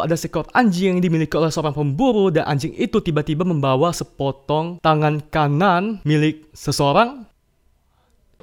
ada seekor anjing yang dimiliki oleh seorang pemburu dan anjing itu tiba-tiba membawa sepotong tangan kanan milik seseorang.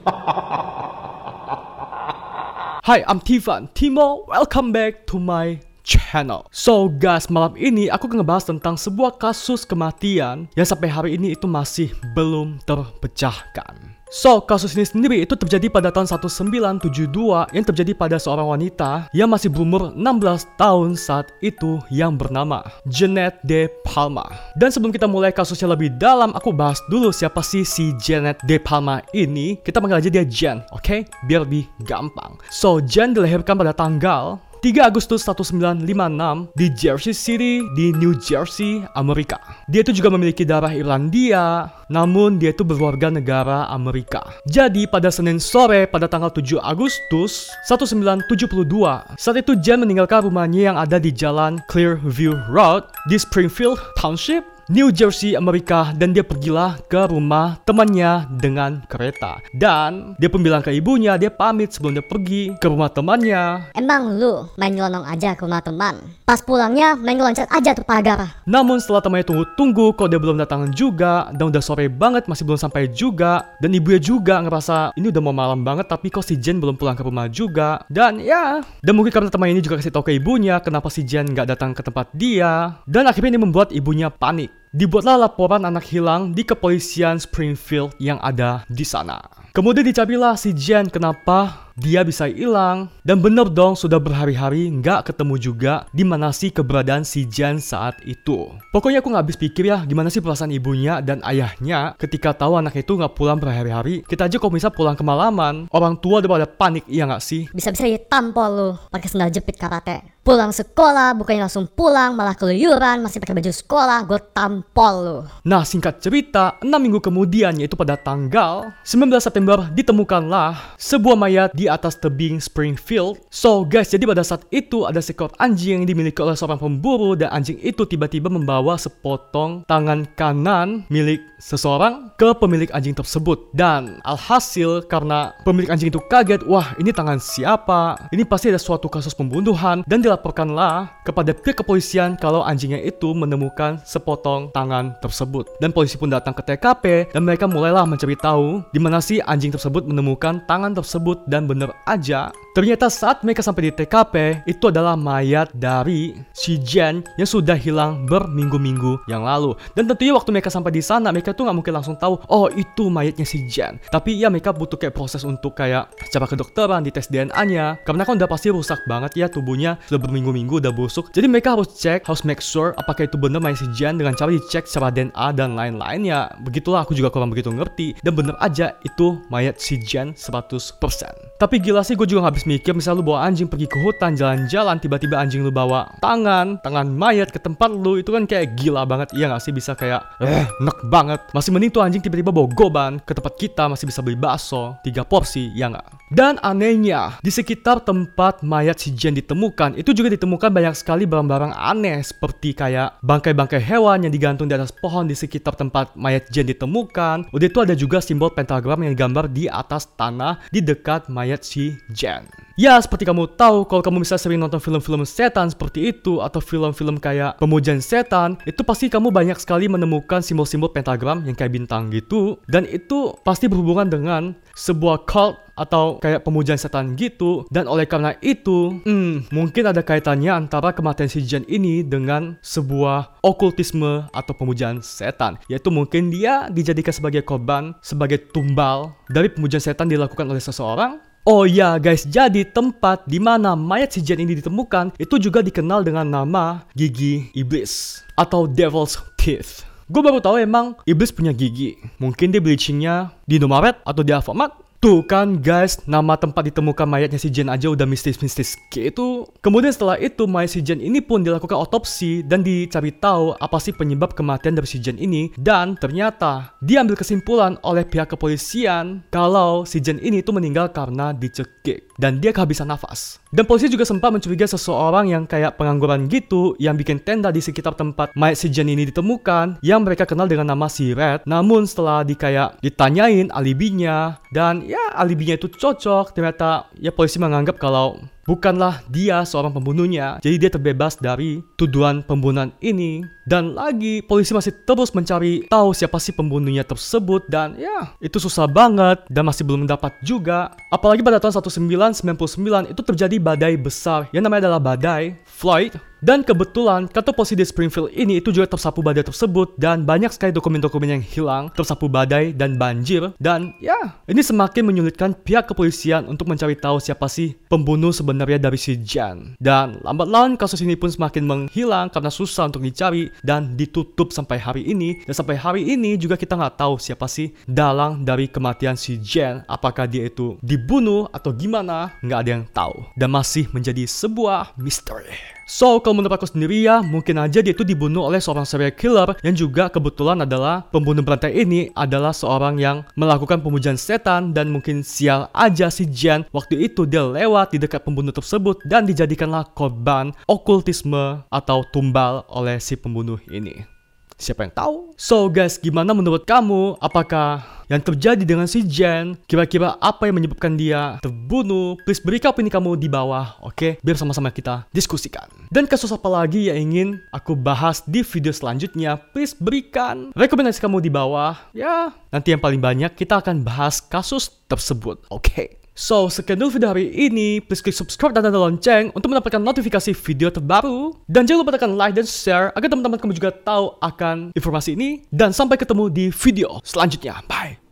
Hai, I'm Tivan. Timo, welcome back to my channel. So guys, malam ini aku akan ngebahas tentang sebuah kasus kematian yang sampai hari ini itu masih belum terpecahkan. So, kasus ini sendiri itu terjadi pada tahun 1972 yang terjadi pada seorang wanita yang masih berumur 16 tahun saat itu yang bernama Janet De Palma. Dan sebelum kita mulai kasusnya lebih dalam, aku bahas dulu siapa sih si Janet De Palma ini. Kita panggil aja dia Jen, oke? Okay? Biar lebih gampang. So, Jen dilahirkan pada tanggal 3 Agustus 1956 di Jersey City di New Jersey, Amerika. Dia itu juga memiliki darah Irlandia, namun dia itu berwarga negara Amerika. Jadi pada Senin sore pada tanggal 7 Agustus 1972, saat itu Jen meninggalkan rumahnya yang ada di jalan Clearview Road di Springfield Township New Jersey, Amerika dan dia pergilah ke rumah temannya dengan kereta. Dan dia pun bilang ke ibunya, dia pamit sebelum dia pergi ke rumah temannya. Emang lu main nyelonong aja ke rumah teman? Pas pulangnya main loncat aja tuh pagar. Namun setelah temannya tunggu-tunggu kok dia belum datang juga dan udah sore banget masih belum sampai juga dan ibunya juga ngerasa ini udah mau malam banget tapi kok si Jen belum pulang ke rumah juga dan ya dan mungkin karena teman ini juga kasih tahu ke ibunya kenapa si Jen nggak datang ke tempat dia dan akhirnya ini membuat ibunya panik Dibuatlah laporan anak hilang di kepolisian Springfield yang ada di sana. Kemudian dicarilah si Jen kenapa dia bisa hilang. Dan bener dong sudah berhari-hari nggak ketemu juga di mana sih keberadaan si Jan saat itu. Pokoknya aku nggak habis pikir ya gimana sih perasaan ibunya dan ayahnya ketika tahu anak itu nggak pulang berhari-hari. Kita aja kok bisa pulang kemalaman. Orang tua udah pada panik iya nggak sih? Bisa-bisa ditampol lu pakai sendal jepit karate. Pulang sekolah, bukannya langsung pulang, malah keluyuran, masih pakai baju sekolah, gue tampol lu. Nah, singkat cerita, 6 minggu kemudian, yaitu pada tanggal 19 September, ditemukanlah sebuah mayat di atas tebing Springfield. So guys, jadi pada saat itu ada seekor anjing yang dimiliki oleh seorang pemburu dan anjing itu tiba-tiba membawa sepotong tangan kanan milik seseorang ke pemilik anjing tersebut. Dan alhasil karena pemilik anjing itu kaget, wah ini tangan siapa? Ini pasti ada suatu kasus pembunuhan dan dilaporkanlah kepada pihak kepolisian kalau anjingnya itu menemukan sepotong tangan tersebut. Dan polisi pun datang ke TKP dan mereka mulailah mencari tahu di mana sih anjing tersebut menemukan tangan tersebut dan benar aja, ternyata saat mereka sampai di TKP, itu adalah mayat dari si Jen yang sudah hilang berminggu-minggu yang lalu. Dan tentunya waktu mereka sampai di sana, mereka tuh nggak mungkin langsung tahu, oh itu mayatnya si Jen. Tapi ya mereka butuh kayak proses untuk kayak coba kedokteran, di tes DNA-nya. Karena kan udah pasti rusak banget ya tubuhnya, sudah berminggu-minggu udah busuk. Jadi mereka harus cek, harus make sure apakah itu benar mayat si Jen dengan cara dicek secara DNA dan lain-lainnya. Begitulah aku juga kurang begitu ngerti. Dan bener aja itu mayat si Jen 100%. Tapi gila sih gue juga habis mikir misal lu bawa anjing pergi ke hutan jalan-jalan tiba-tiba anjing lu bawa tangan, tangan mayat ke tempat lu itu kan kayak gila banget iya gak sih bisa kayak eh nek banget. Masih mending tuh anjing tiba-tiba bawa goban ke tempat kita masih bisa beli bakso tiga porsi ya gak? Dan anehnya, di sekitar tempat mayat si Jen ditemukan, itu juga ditemukan banyak sekali barang-barang aneh seperti kayak bangkai-bangkai hewan yang digantung di atas pohon di sekitar tempat mayat Jen ditemukan. Udah itu ada juga simbol pentagram yang digambar di atas tanah di dekat mayat si Jen. Ya, seperti kamu tahu, kalau kamu bisa sering nonton film-film setan seperti itu, atau film-film kayak pemujaan setan, itu pasti kamu banyak sekali menemukan simbol-simbol pentagram yang kayak bintang gitu. Dan itu pasti berhubungan dengan sebuah cult atau kayak pemujaan setan gitu. Dan oleh karena itu, hmm, mungkin ada kaitannya antara kematian si Jen ini dengan sebuah okultisme atau pemujaan setan. Yaitu mungkin dia dijadikan sebagai korban, sebagai tumbal dari pemujaan setan dilakukan oleh seseorang Oh ya guys, jadi tempat di mana mayat si Jen ini ditemukan itu juga dikenal dengan nama gigi iblis atau devil's teeth. Gue baru tahu emang iblis punya gigi. Mungkin dia bleachingnya di Indomaret atau di Alfamart Tuh kan guys, nama tempat ditemukan mayatnya si Jen aja udah mistis-mistis gitu. Kemudian setelah itu mayat si Jen ini pun dilakukan otopsi dan dicari tahu apa sih penyebab kematian dari si Jen ini. Dan ternyata diambil kesimpulan oleh pihak kepolisian kalau si Jen ini tuh meninggal karena dicekik dan dia kehabisan nafas. Dan polisi juga sempat mencurigai seseorang yang kayak pengangguran gitu yang bikin tenda di sekitar tempat mayat si Jen ini ditemukan yang mereka kenal dengan nama si Red. Namun setelah di kayak ditanyain alibinya dan ya alibinya itu cocok ternyata ya polisi menganggap kalau bukanlah dia seorang pembunuhnya, jadi dia terbebas dari tuduhan pembunuhan ini. Dan lagi, polisi masih terus mencari tahu siapa sih pembunuhnya tersebut dan ya, itu susah banget dan masih belum mendapat juga. Apalagi pada tahun 1999 itu terjadi badai besar yang namanya adalah badai Floyd dan kebetulan polisi di Springfield ini itu juga tersapu badai tersebut dan banyak sekali dokumen-dokumen yang hilang tersapu badai dan banjir dan ya ini semakin menyulitkan pihak kepolisian untuk mencari tahu siapa sih pembunuh sebenarnya dari si Jan. Dan lambat laun kasus ini pun semakin menghilang karena susah untuk dicari dan ditutup sampai hari ini. Dan sampai hari ini juga kita nggak tahu siapa sih dalang dari kematian si Jan. Apakah dia itu dibunuh atau gimana nggak ada yang tahu. Dan masih menjadi sebuah misteri. So, kalau menurut aku sendiri ya, mungkin aja dia itu dibunuh oleh seorang serial killer yang juga kebetulan adalah pembunuh berantai ini adalah seorang yang melakukan pemujaan setan dan mungkin sial aja si Jen waktu itu dia lewat di dekat pembunuh tersebut dan dijadikanlah korban okultisme atau tumbal oleh si pembunuh ini. Siapa yang tahu? So guys, gimana menurut kamu? Apakah yang terjadi dengan si Jen? Kira-kira apa yang menyebabkan dia terbunuh? Please berikan opini kamu di bawah, oke? Okay? Biar sama-sama kita diskusikan. Dan kasus apa lagi yang ingin aku bahas di video selanjutnya? Please berikan rekomendasi kamu di bawah. Ya, nanti yang paling banyak kita akan bahas kasus tersebut, oke? Okay? So, sekian dulu video hari ini. Please klik subscribe dan tanda lonceng untuk mendapatkan notifikasi video terbaru. Dan jangan lupa tekan like dan share agar teman-teman kamu juga tahu akan informasi ini. Dan sampai ketemu di video selanjutnya. Bye!